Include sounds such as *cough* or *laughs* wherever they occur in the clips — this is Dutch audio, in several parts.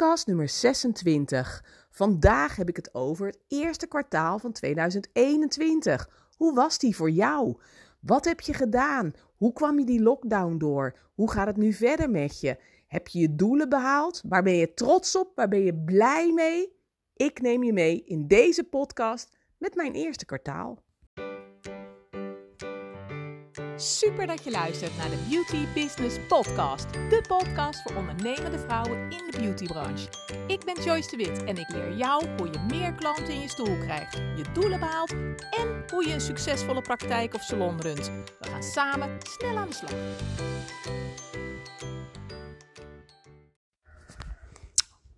podcast nummer 26. Vandaag heb ik het over het eerste kwartaal van 2021. Hoe was die voor jou? Wat heb je gedaan? Hoe kwam je die lockdown door? Hoe gaat het nu verder met je? Heb je je doelen behaald? Waar ben je trots op? Waar ben je blij mee? Ik neem je mee in deze podcast met mijn eerste kwartaal. Super dat je luistert naar de Beauty Business Podcast. De podcast voor ondernemende vrouwen in de beautybranche. Ik ben Joyce de Wit en ik leer jou hoe je meer klanten in je stoel krijgt, je doelen behaalt en hoe je een succesvolle praktijk of salon runt. We gaan samen snel aan de slag.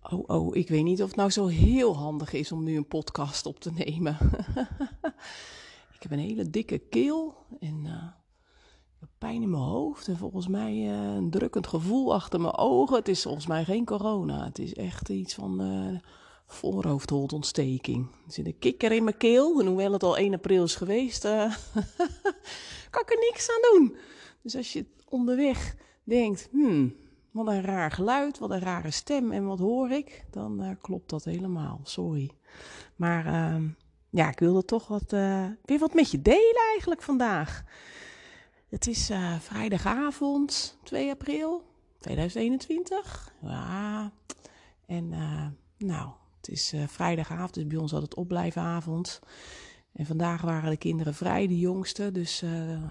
Oh, oh, ik weet niet of het nou zo heel handig is om nu een podcast op te nemen. *laughs* ik heb een hele dikke keel en uh, pijn in mijn hoofd en volgens mij uh, een drukkend gevoel achter mijn ogen. Het is volgens mij geen corona. Het is echt iets van uh. Er zit een kikker in mijn keel. En hoewel het al 1 april is geweest, uh, *laughs* kan ik er niks aan doen. Dus als je onderweg denkt, hmm, wat een raar geluid, wat een rare stem en wat hoor ik, dan klopt dat helemaal. Sorry. Maar ehm, ja, ik wilde toch wat, weer wat met je delen eigenlijk vandaag. Het is uh, vrijdagavond, 2 april 2021. Ja, en uh, nou, het is uh, vrijdagavond, dus bij ons altijd opblijfavond. En vandaag waren de kinderen vrij, de jongste. Dus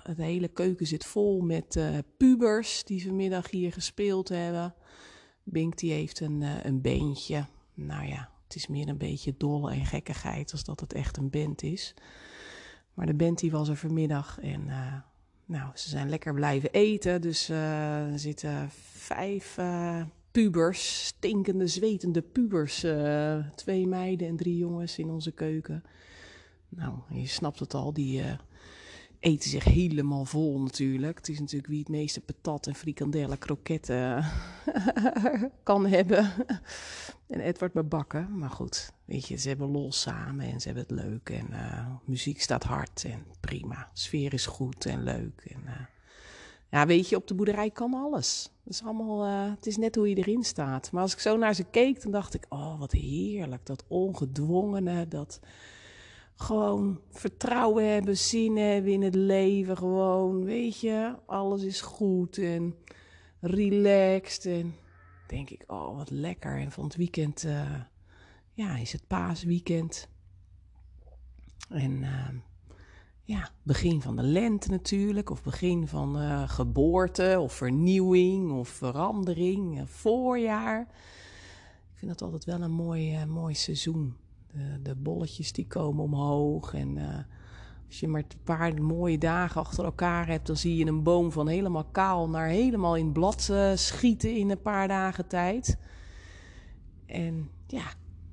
het hele keuken zit vol met pubers die vanmiddag hier gespeeld hebben. Bink die heeft een, een beentje. Nou ja, het is meer een beetje dolle en gekkigheid als dat het echt een band is. Maar de band die was er vanmiddag en nou, ze zijn lekker blijven eten. Dus uh, er zitten vijf uh, pubers, stinkende, zwetende pubers. Uh, twee meiden en drie jongens in onze keuken. Nou, je snapt het al, die eten zich helemaal vol natuurlijk. Het is natuurlijk wie het meeste patat en frikandellen, kroketten *laughs* kan hebben. en Edward me bakken. Maar goed, weet je, ze hebben lol samen en ze hebben het leuk. En uh, muziek staat hard en prima. Sfeer is goed en leuk. En, uh, ja, weet je, op de boerderij kan alles. Het is allemaal, uh, het is net hoe je erin staat. Maar als ik zo naar ze keek, dan dacht ik, oh, wat heerlijk. Dat ongedwongene, dat gewoon vertrouwen hebben, zin hebben in het leven. Gewoon, weet je, alles is goed en relaxed. En denk ik, oh wat lekker. En van het weekend, uh, ja, is het paasweekend. En uh, ja, begin van de lente natuurlijk, of begin van uh, geboorte, of vernieuwing, of verandering, voorjaar. Ik vind dat altijd wel een mooi, mooi seizoen. De, de, bolletjes die komen omhoog en als je maar een paar mooie dagen achter elkaar hebt, dan zie je een boom van helemaal kaal naar helemaal in blad uh, schieten in een paar dagen tijd. En ja,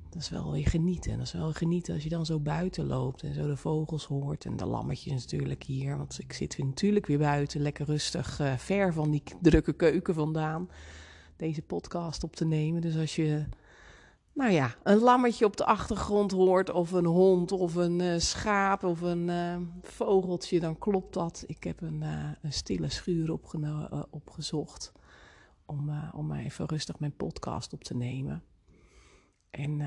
dat is wel weer genieten. Dat is wel genieten als je dan zo buiten loopt en zo de vogels hoort. En de lammetjes natuurlijk hier, want ik zit natuurlijk weer buiten, lekker rustig, uh, ver van die drukke keuken vandaan. Deze podcast op te nemen. Dus als je nou ja, een lammetje op de achtergrond hoort, of een hond, of een uh, schaap, of een uh, vogeltje, dan klopt dat. Ik heb een, uh, een stille schuur opgezocht om, om even rustig mijn podcast op te nemen. En,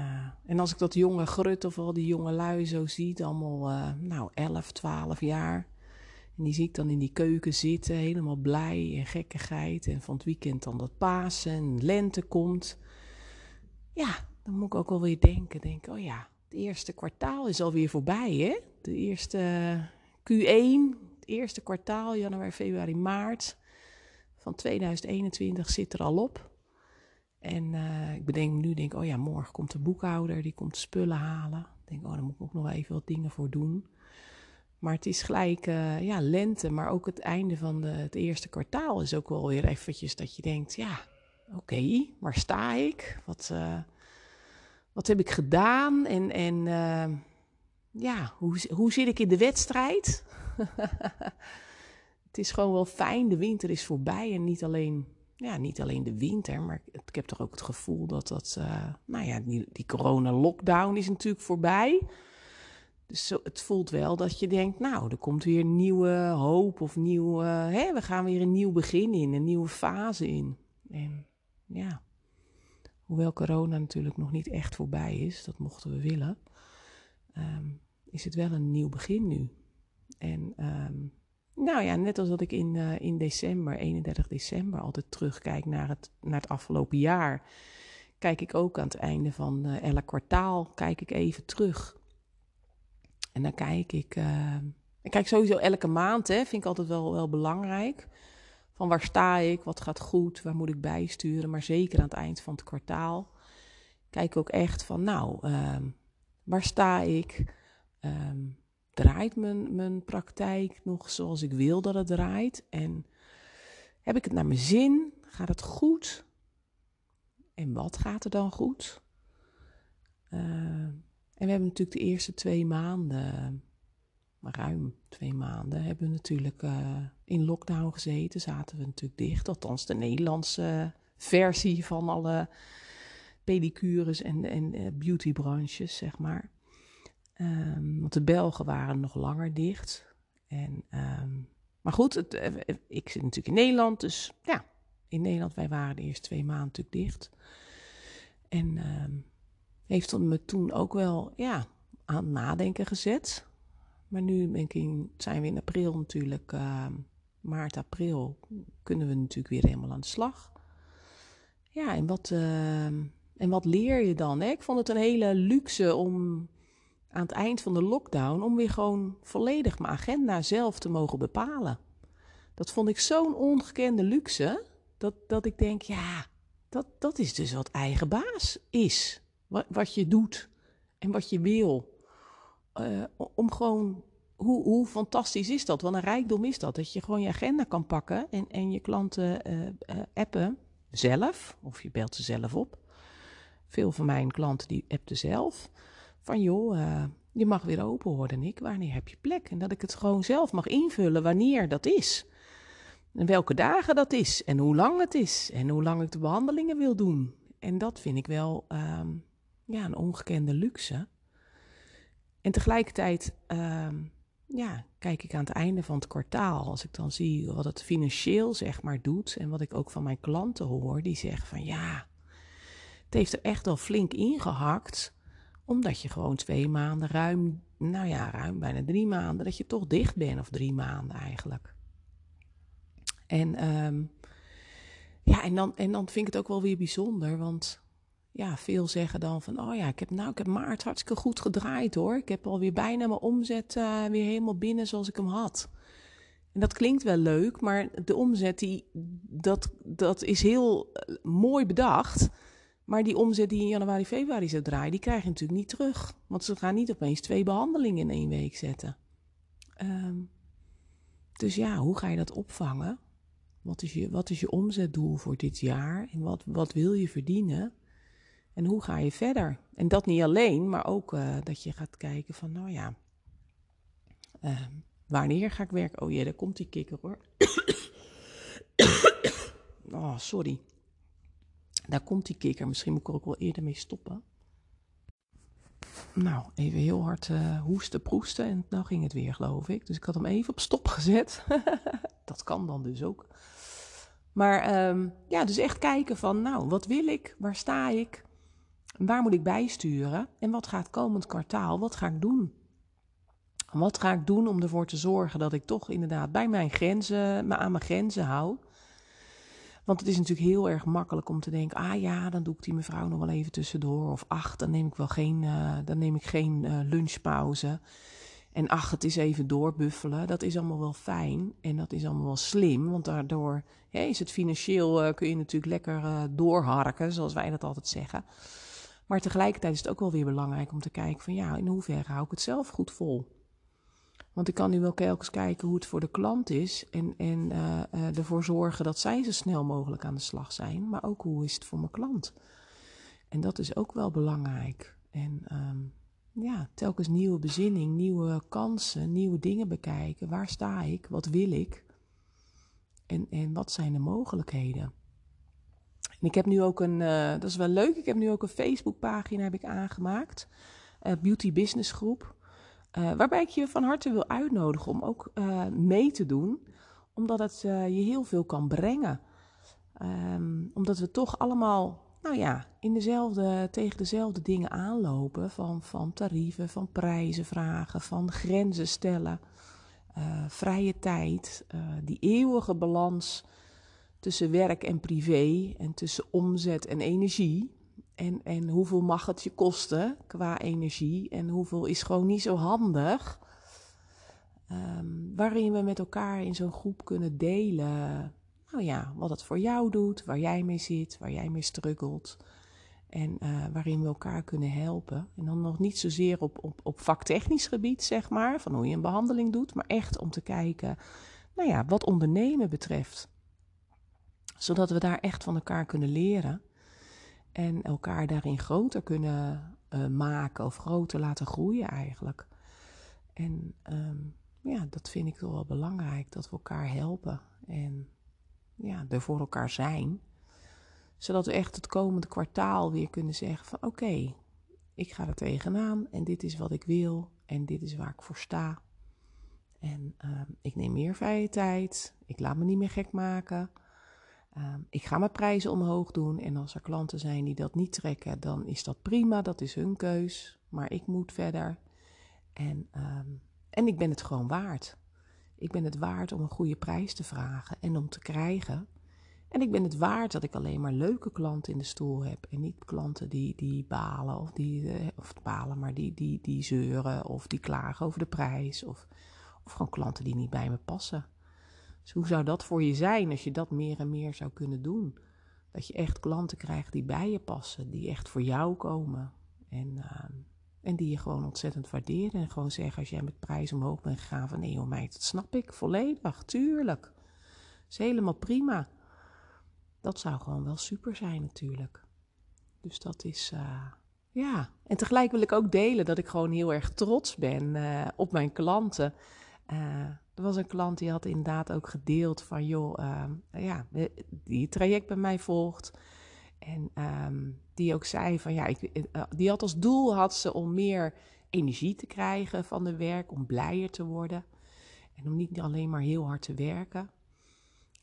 en als ik dat jonge grut of al die jonge lui zo zie, allemaal nou 11, 12 jaar. En die zie ik dan in die keuken zitten, helemaal blij en gekkigheid. En van het weekend dan dat Pasen en lente komt. Ja, dan moet ik ook alweer denken, denk, oh ja, het eerste kwartaal is alweer voorbij, hè? De eerste Q1, het eerste kwartaal, januari, februari, maart van 2021 zit er al op. En uh, ik bedenk nu, denk, oh ja, morgen komt de boekhouder, die komt spullen halen. Ik denk, oh, daar moet ik ook nog even wat dingen voor doen. Maar het is gelijk, uh, ja, lente, maar ook het einde van de, het eerste kwartaal is ook wel weer eventjes dat je denkt, ja, oké, waar sta ik? Wat, wat heb ik gedaan en, en uh, ja, hoe, hoe zit ik in de wedstrijd? *laughs* het is gewoon wel fijn, de winter is voorbij en niet alleen, ja, niet alleen de winter, maar ik, heb toch ook het gevoel dat dat, uh, nou ja, die, die corona-lockdown is natuurlijk voorbij. Dus zo, het voelt wel dat je denkt, nou, er komt weer nieuwe hoop of nieuw, hè, we gaan weer een nieuw begin in, een nieuwe fase in. En ja, hoewel corona natuurlijk nog niet echt voorbij is, dat mochten we willen, ehm, is het wel een nieuw begin nu. En ehm, nou ja, net als dat ik in, uh, in december, 31 december, altijd terugkijk naar het, naar het afgelopen jaar, kijk ik ook aan het einde van uh, elk kwartaal, kijk ik even terug. En dan kijk ik, uh, ik kijk sowieso elke maand, hè, vind ik altijd wel, wel belangrijk. Van waar sta ik, wat gaat goed, waar moet ik bijsturen. Maar zeker aan het eind van het kwartaal kijk ook echt van, nou, ehm, waar sta ik? Um, draait mijn, mijn praktijk nog zoals ik wil dat het draait? En heb ik het naar mijn zin? Gaat het goed? En wat gaat er dan goed? Uh, en we hebben natuurlijk de eerste twee maanden, ruim twee maanden, hebben we natuurlijk uh, in lockdown gezeten. Zaten we natuurlijk dicht, althans de Nederlandse versie van alle pedicures en, en uh, beautybranches, zeg maar. Um, want de Belgen waren nog langer dicht. En, um, maar goed, het, ik zit natuurlijk in Nederland, dus ja, in Nederland, wij waren de eerste twee maanden natuurlijk dicht. En um, heeft me toen ook wel ja, aan het nadenken gezet. Maar nu ik zijn we in april natuurlijk, uh, maart, april, kunnen we natuurlijk weer helemaal aan de slag. Ja, en wat, uh, en wat leer je dan? Hè? Ik vond het een hele luxe om aan het eind van de lockdown, om weer gewoon volledig mijn agenda zelf te mogen bepalen. Dat vond ik zo'n ongekende luxe, dat, dat ik denk, ja, dat, dat is dus wat eigen baas is wat, wat je doet en wat je wil. Uh, om gewoon, hoe, hoe fantastisch is dat? Wat een rijkdom is dat? Dat je gewoon je agenda kan pakken en, en je klanten uh, uh, appen zelf, of je belt ze zelf op. Veel van mijn klanten die appten zelf. Van joh, je mag weer open worden, ik. Wanneer heb je plek? En dat ik het gewoon zelf mag invullen wanneer dat is. En welke dagen dat is. En hoe lang het is. En hoe lang ik de behandelingen wil doen. En dat vind ik wel um, ja, een ongekende luxe. En tegelijkertijd uh, ja, kijk ik aan het einde van het kwartaal, als ik dan zie wat het financieel zeg maar doet en wat ik ook van mijn klanten hoor, die zeggen van ja, het heeft er echt wel flink ingehakt, omdat je gewoon twee maanden ruim, nou ja, ruim bijna drie maanden, dat je toch dicht bent of drie maanden eigenlijk. En um, ja, en dan, en dan vind ik het ook wel weer bijzonder, want ja, veel zeggen dan van, oh ja, ik heb nou, ik heb maart hartstikke goed gedraaid hoor. Ik heb alweer bijna mijn omzet uh, weer helemaal binnen zoals ik hem had. En dat klinkt wel leuk, maar de omzet, die, dat, dat is heel uh, mooi bedacht. Maar die omzet die in januari, februari zou draaien, die krijg je natuurlijk niet terug. Want ze gaan niet opeens twee behandelingen in één week zetten. Um, dus ja, hoe ga je dat opvangen? Wat is je, wat is je omzetdoel voor dit jaar? En wat, wat wil je verdienen? En hoe ga je verder? En dat niet alleen, maar ook uh, dat je gaat kijken van, nou ja, uh, wanneer ga ik werken? Oh jee, daar komt die kikker hoor. *coughs* oh, sorry. Daar komt die kikker. Misschien moet ik er ook wel eerder mee stoppen. Nou, even heel hard uh, hoesten, proesten en nou ging het weer, geloof ik. Dus ik had hem even op stop gezet. *laughs* dat kan dan dus ook. Maar um, ja, dus echt kijken van, nou, wat wil ik? Waar sta ik? Waar moet ik bijsturen? En wat gaat komend kwartaal? Wat ga ik doen? Wat ga ik doen om ervoor te zorgen dat ik toch inderdaad bij mijn grenzen, me aan mijn grenzen hou? Want het is natuurlijk heel erg makkelijk om te denken: ah ja, dan doe ik die mevrouw nog wel even tussendoor. Of ach, dan neem ik wel geen, uh, dan neem ik geen uh, lunchpauze. En ach, het is even doorbuffelen. Dat is allemaal wel fijn en dat is allemaal wel slim. Want daardoor ja, is het financieel, uh, kun je natuurlijk lekker doorharken, zoals wij dat altijd zeggen. Maar tegelijkertijd is het ook wel weer belangrijk om te kijken van ja, in hoeverre hou ik het zelf goed vol? Want ik kan nu wel telkens kijken hoe het voor de klant is en, en uh, uh, ervoor zorgen dat zij zo snel mogelijk aan de slag zijn. Maar ook hoe is het voor mijn klant? En dat is ook wel belangrijk. En um, ja, telkens nieuwe bezinning, nieuwe kansen, nieuwe dingen bekijken. Waar sta ik? Wat wil ik? En, en wat zijn de mogelijkheden? Ik heb nu ook een, uh, dat is wel leuk, ik heb nu ook een Facebookpagina heb ik aangemaakt. Uh, Beauty Business Groep. Uh, waarbij ik je van harte wil uitnodigen om ook mee te doen. Omdat het je heel veel kan brengen. Um, omdat we toch allemaal, nou ja, in dezelfde, tegen dezelfde dingen aanlopen. Van, van tarieven, van prijzen vragen, van grenzen stellen. Vrije tijd, die eeuwige balans tussen werk en privé en tussen omzet en energie. En, en hoeveel mag het je kosten qua energie en hoeveel is gewoon niet zo handig. Um, waarin we met elkaar in zo'n groep kunnen delen nou ja, wat het voor jou doet, waar jij mee zit, waar jij mee struggelt. En uh, waarin we elkaar kunnen helpen. En dan nog niet zozeer op, op, op vaktechnisch gebied, zeg maar, van hoe je een behandeling doet, maar echt om te kijken, nou ja, wat ondernemen betreft. Zodat we daar echt van elkaar kunnen leren en elkaar daarin groter kunnen uh, maken of groter laten groeien eigenlijk. En um, ja, dat vind ik toch wel belangrijk, dat we elkaar helpen en ja, er voor elkaar zijn. Zodat we echt het komende kwartaal weer kunnen zeggen van oké, ik ga er tegenaan en dit is wat ik wil en dit is waar ik voor sta. En uh, ik neem meer vrije tijd, ik laat me niet meer gek maken. Uh, ik ga mijn prijzen omhoog doen en als er klanten zijn die dat niet trekken, dan is dat prima, dat is hun keus. Maar ik moet verder. En, um, en ik ben het gewoon waard. Ik ben het waard om een goede prijs te vragen en om te krijgen. En ik ben het waard dat ik alleen maar leuke klanten in de stoel heb. En niet klanten die, die balen of die, eh, of balen, maar die, die, die zeuren of die klagen over de prijs. Of, of gewoon klanten die niet bij me passen. Dus hoe zou dat voor je zijn als je dat meer en meer zou kunnen doen? Dat je echt klanten krijgt die bij je passen, die echt voor jou komen. En uh, en die je gewoon ontzettend waarderen. En gewoon zeggen als jij met prijs omhoog bent gegaan van nee joh meid, dat snap ik volledig, tuurlijk. is helemaal prima. Dat zou gewoon wel super zijn natuurlijk. Dus dat is, uh, ja. En tegelijk wil ik ook delen dat ik gewoon heel erg trots ben uh, op mijn klanten. Uh, er was een klant die had inderdaad ook gedeeld van joh, ja, die traject bij mij volgt. En um, die ook zei van ja, ik, uh, die had als doel had ze om meer energie te krijgen van de werk, om blijer te worden. En om niet alleen maar heel hard te werken.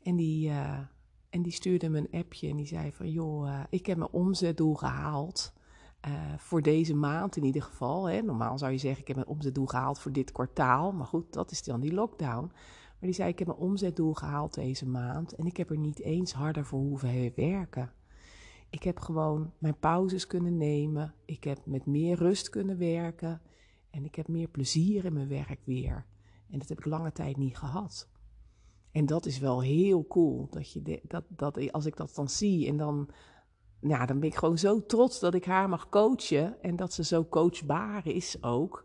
En die, uh, en die stuurde me een appje en die zei van joh, uh, ik heb mijn omzetdoel gehaald. Voor deze maand in ieder geval. Hè. Normaal zou je zeggen, ik heb mijn omzetdoel gehaald voor dit kwartaal. Maar goed, dat is dan die lockdown. Maar die zei, ik heb mijn omzetdoel gehaald deze maand. En ik heb er niet eens harder voor hoeven werken. Ik heb gewoon mijn pauzes kunnen nemen. Ik heb met meer rust kunnen werken. En ik heb meer plezier in mijn werk weer. En dat heb ik lange tijd niet gehad. En dat is wel heel cool. Dat je dat, dat, als ik dat dan zie en dan, ja, dan ben ik gewoon zo trots dat ik haar mag coachen. En dat ze zo coachbaar is ook.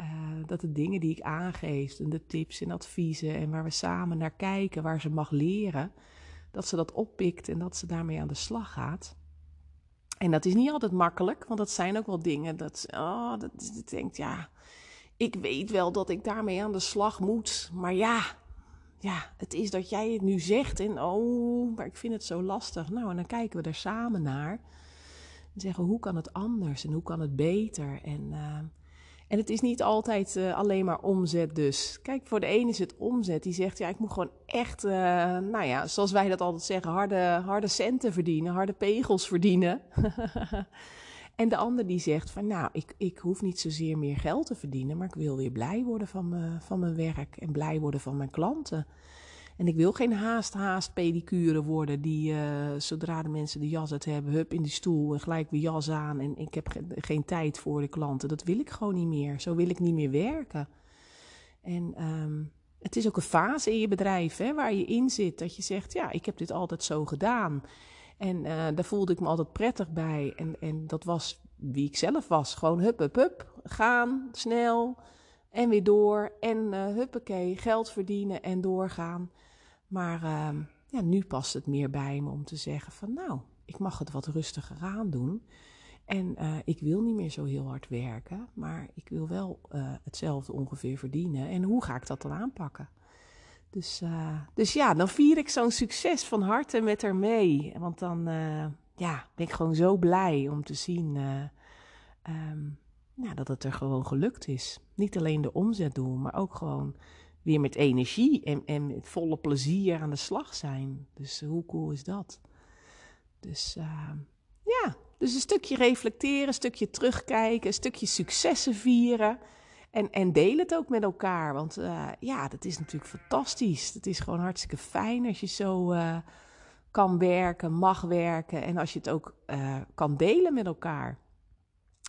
Uh, dat de dingen die ik aangeef en de tips en adviezen en waar we samen naar kijken, waar ze mag leren, dat ze dat oppikt en dat ze daarmee aan de slag gaat. En dat is niet altijd makkelijk, want dat zijn ook wel dingen dat, oh, dat denkt, ja, ik weet wel dat ik daarmee aan de slag moet, maar ja, ja, het is dat jij het nu zegt en oh, maar ik vind het zo lastig. Nou, en dan kijken we er samen naar en zeggen, hoe kan het anders en hoe kan het beter? En uh, en het is niet altijd uh, alleen maar omzet dus. Kijk, voor de een is het omzet. Die zegt, ja, ik moet gewoon echt, uh, nou ja, zoals wij dat altijd zeggen, harde, harde centen verdienen, harde pegels verdienen. *laughs* en de ander die zegt van, nou, ik, ik hoef niet zozeer meer geld te verdienen, maar ik wil weer blij worden van, me, van mijn werk en blij worden van mijn klanten. En ik wil geen haast, haast pedicure worden die uh, zodra de mensen de jas uit hebben, hup in die stoel en gelijk weer jas aan. En ik heb ge geen tijd voor de klanten. Dat wil ik gewoon niet meer. Zo wil ik niet meer werken. En um, het is ook een fase in je bedrijf hè, waar je in zit. Dat je zegt, ja, ik heb dit altijd zo gedaan. En uh, daar voelde ik me altijd prettig bij. En, en dat was wie ik zelf was. Gewoon hup, hup, hup. Gaan, snel. En weer door. En uh, huppakee, geld verdienen en doorgaan. Maar uh, ja, nu past het meer bij me om te zeggen van nou, ik mag het wat rustiger aan doen. En uh, ik wil niet meer zo heel hard werken, maar ik wil wel hetzelfde ongeveer verdienen. En hoe ga ik dat dan aanpakken? Dus, uh, dus ja, dan vier ik zo'n succes van harte met haar mee. Want dan ja, ben ik gewoon zo blij om te zien um, nou, dat het er gewoon gelukt is. Niet alleen de omzetdoel, maar ook gewoon weer met energie en, en met volle plezier aan de slag zijn. Dus hoe cool is dat? Dus uh, ja, dus een stukje reflecteren, een stukje terugkijken, een stukje successen vieren. En, en deel het ook met elkaar. Want uh, ja, dat is natuurlijk fantastisch. Het is gewoon hartstikke fijn als je zo uh, kan werken, mag werken. En als je het ook uh, kan delen met elkaar.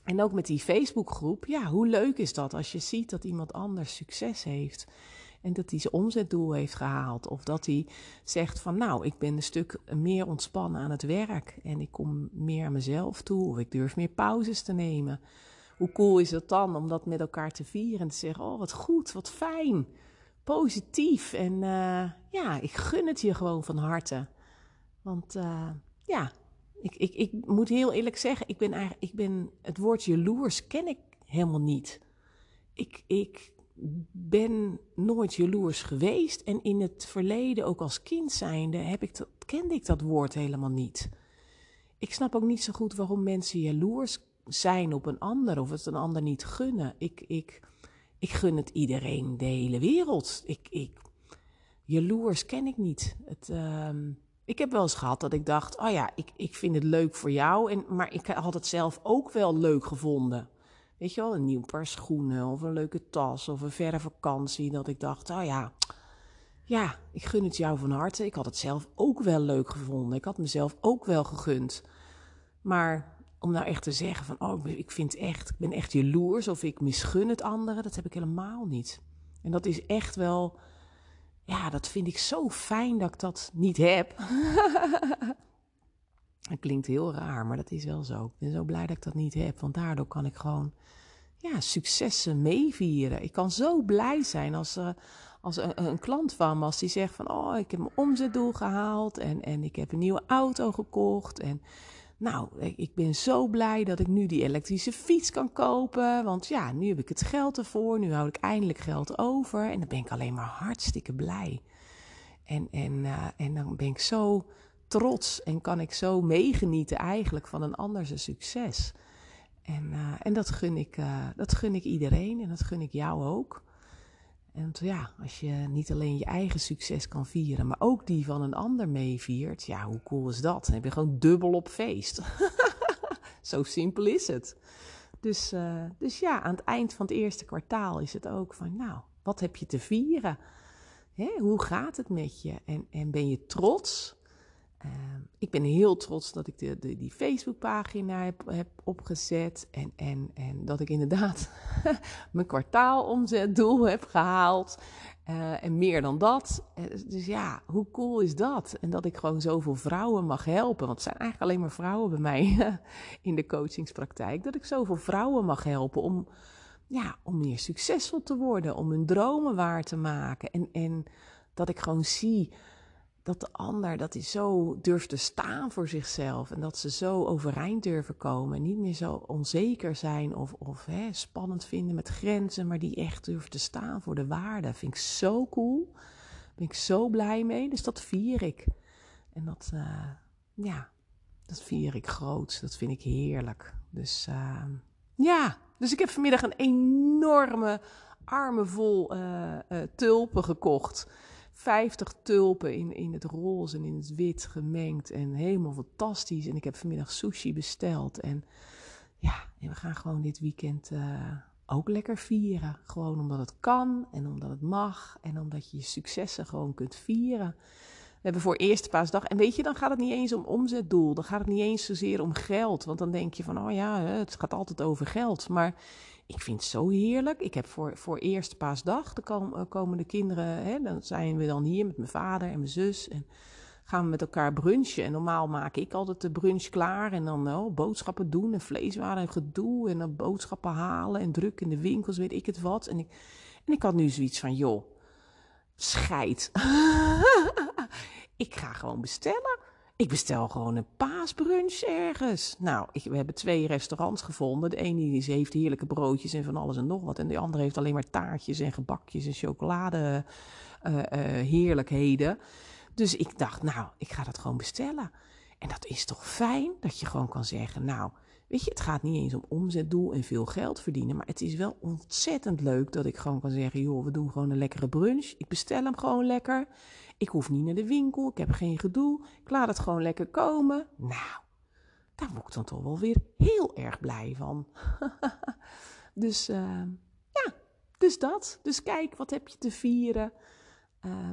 En ook met die Facebookgroep. Ja, hoe leuk is dat als je ziet dat iemand anders succes heeft. En dat hij zijn omzetdoel heeft gehaald. Of dat hij zegt van nou, ik ben een stuk meer ontspannen aan het werk. En ik kom meer aan mezelf toe. Of ik durf meer pauzes te nemen. Hoe cool is dat dan om dat met elkaar te vieren en te zeggen: Oh, wat goed, wat fijn, positief. En uh, ja, ik gun het je gewoon van harte. Want uh, ja, ik, ik, ik moet heel eerlijk zeggen: ik ben eigenlijk, ik ben, het woord jaloers ken ik helemaal niet. Ik, ik ben nooit jaloers geweest. En in het verleden, ook als kind zijnde, heb ik dat, kende ik dat woord helemaal niet. Ik snap ook niet zo goed waarom mensen jaloers zijn op een ander of het een ander niet gunnen. Ik, ik, ik gun het iedereen, de hele wereld. Ik, ik, jaloers ken ik niet. Het, uh, ik heb wel eens gehad dat ik dacht, oh ja, ik, ik vind het leuk voor jou, en, maar ik had het zelf ook wel leuk gevonden. Weet je wel, een nieuw paar schoenen of een leuke tas of een verre vakantie. Dat ik dacht, oh ja, ja, ik gun het jou van harte. Ik had het zelf ook wel leuk gevonden. Ik had mezelf ook wel gegund. Maar om nou echt te zeggen van, oh, ik vind echt, ik ben echt jaloers of ik misgun het anderen, dat heb ik helemaal niet. En dat is echt wel, ja, dat vind ik zo fijn dat ik dat niet heb. *laughs* Het klinkt heel raar, maar dat is wel zo. Ik ben zo blij dat ik dat niet heb, want daardoor kan ik gewoon ja, successen meevieren. Ik kan zo blij zijn als, uh, als een, een, klant van me, als die zegt van, oh, ik heb mijn omzetdoel gehaald en, en ik heb een nieuwe auto gekocht en nou, ik ben zo blij dat ik nu die elektrische fiets kan kopen. Want ja, nu heb ik het geld ervoor. Nu hou ik eindelijk geld over. En dan ben ik alleen maar hartstikke blij. En, en, uh, en dan ben ik zo trots en kan ik zo meegenieten eigenlijk van een ander succes. En, uh, en dat, gun ik, uh, dat gun ik iedereen en dat gun ik jou ook. En ja, als je niet alleen je eigen succes kan vieren, maar ook die van een ander meeviert, ja, hoe cool is dat? Dan heb je gewoon dubbel op feest. *laughs* Zo simpel is het. Dus, uh, dus ja, aan het eind van het eerste kwartaal is het ook van, nou, wat heb je te vieren? Hè, hoe gaat het met je? En, en ben je trots? Uh, ik ben heel trots dat ik de, die Facebookpagina heb, heb opgezet. En, en, en dat ik inderdaad *laughs* mijn kwartaalomzetdoel heb gehaald. Uh, en meer dan dat. Dus ja, hoe cool is dat? En dat ik gewoon zoveel vrouwen mag helpen. Want het zijn eigenlijk alleen maar vrouwen bij mij *laughs* in de coachingspraktijk. Dat ik zoveel vrouwen mag helpen om, ja, om meer succesvol te worden. Om hun dromen waar te maken. En, en dat ik gewoon zie dat de ander, dat hij zo durft te staan voor zichzelf. En dat ze zo overeind durven komen. En niet meer zo onzeker zijn of, of hè, spannend vinden met grenzen. Maar die echt durven te staan voor de waarde. Vind ik zo cool. Ben ik zo blij mee. Dus dat vier ik. En dat, uh, ja, dat vier ik groot. Dat vind ik heerlijk. Dus uh, ja, dus ik heb vanmiddag een enorme armen vol uh, tulpen gekocht. 50 tulpen in, in het roze en in het wit gemengd. En helemaal fantastisch. En ik heb vanmiddag sushi besteld. En ja, en we gaan gewoon dit weekend uh, ook lekker vieren. Gewoon omdat het kan en omdat het mag. En omdat je je successen gewoon kunt vieren. We hebben voor eerste paasdag. En weet je, dan gaat het niet eens om omzetdoel. Dan gaat het niet eens zozeer om geld. Want dan denk je van, oh ja, het gaat altijd over geld. Maar ik vind het zo heerlijk. Ik heb voor, voor eerste paasdag, de kom, komende kinderen, hè, dan zijn we dan hier met mijn vader en mijn zus. En gaan we met elkaar brunchen. En normaal maak ik altijd de brunch klaar. En dan oh, boodschappen doen en vleeswaren en gedoe. En dan boodschappen halen en druk in de winkels, weet ik het wat. En ik, en ik had nu zoiets van, joh, scheid. *laughs* ik ga gewoon bestellen. Ik bestel gewoon een paasbrunch ergens. Nou, ik, we hebben twee restaurants gevonden. De ene heeft heerlijke broodjes en van alles en nog wat. En de andere heeft alleen maar taartjes en gebakjes en chocolade uh, uh, heerlijkheden. Dus ik dacht, nou, ik ga dat gewoon bestellen. En dat is toch fijn dat je gewoon kan zeggen, nou, weet je, het gaat niet eens om omzetdoel en veel geld verdienen. Maar het is wel ontzettend leuk dat ik gewoon kan zeggen, joh, we doen gewoon een lekkere brunch. Ik bestel hem gewoon lekker. Ik hoef niet naar de winkel, ik heb geen gedoe. Ik laat het gewoon lekker komen. Nou, daar word ik dan toch wel weer heel erg blij van. *laughs* dus uh, ja, dus dat. Dus kijk, wat heb je te vieren? Uh,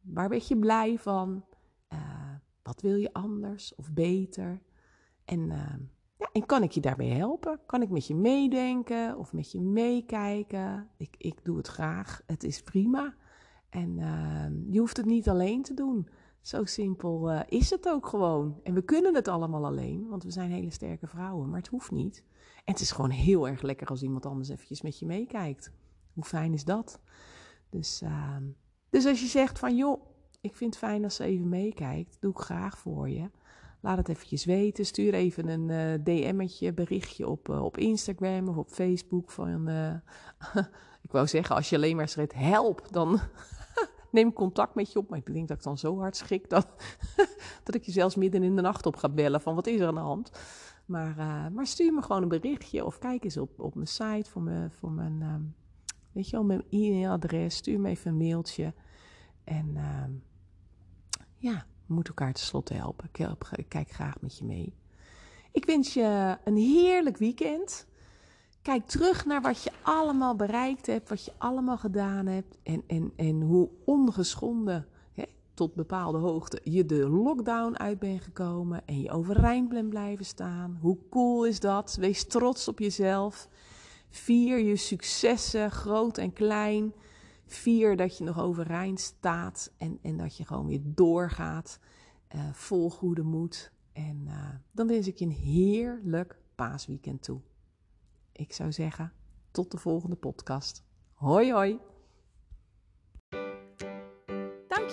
waar ben je blij van? Uh, wat wil je anders of beter? En, ehm, en kan ik je daarbij helpen? Kan ik met je meedenken of met je meekijken? Ik, ik doe het graag. Het is prima. En uh, je hoeft het niet alleen te doen. Zo simpel uh, is het ook gewoon. En we kunnen het allemaal alleen, want we zijn hele sterke vrouwen, maar het hoeft niet. En het is gewoon heel erg lekker als iemand anders eventjes met je meekijkt. Hoe fijn is dat? Dus, uh, dus als je zegt van joh, ik vind het fijn als ze even meekijkt, doe ik graag voor je. Laat het eventjes weten. Stuur even een uh, DM'tje, berichtje op, uh, op Instagram of op Facebook. Van, uh, *laughs* ik wou zeggen, als je alleen maar schreeuwt help, dan *laughs* neem contact met je op. Maar ik denk dat ik dan zo hard schrik dat, *laughs* dat ik je zelfs midden in de nacht op ga bellen van wat is er aan de hand. Maar, maar stuur me gewoon een berichtje of kijk eens op, op mijn site voor mijn, voor mijn, um, weet je wel, mijn e-mailadres. Stuur me even een mailtje. En uh, ja, we moeten elkaar tenslotte helpen. Ik, help, ik kijk graag met je mee. Ik wens je een heerlijk weekend. Kijk terug naar wat je allemaal bereikt hebt, wat je allemaal gedaan hebt en, en, en hoe ongeschonden hè, tot bepaalde hoogte je de lockdown uit bent gekomen en je overeind bent blijven staan. Hoe cool is dat? Wees trots op jezelf. Vier je successen, groot en klein. Vier dat je nog overeind staat en, en dat je gewoon weer doorgaat, uh, vol goede moed. En uh, dan wens ik je een heerlijk paasweekend toe. Ik zou zeggen, tot de volgende podcast. Hoi hoi!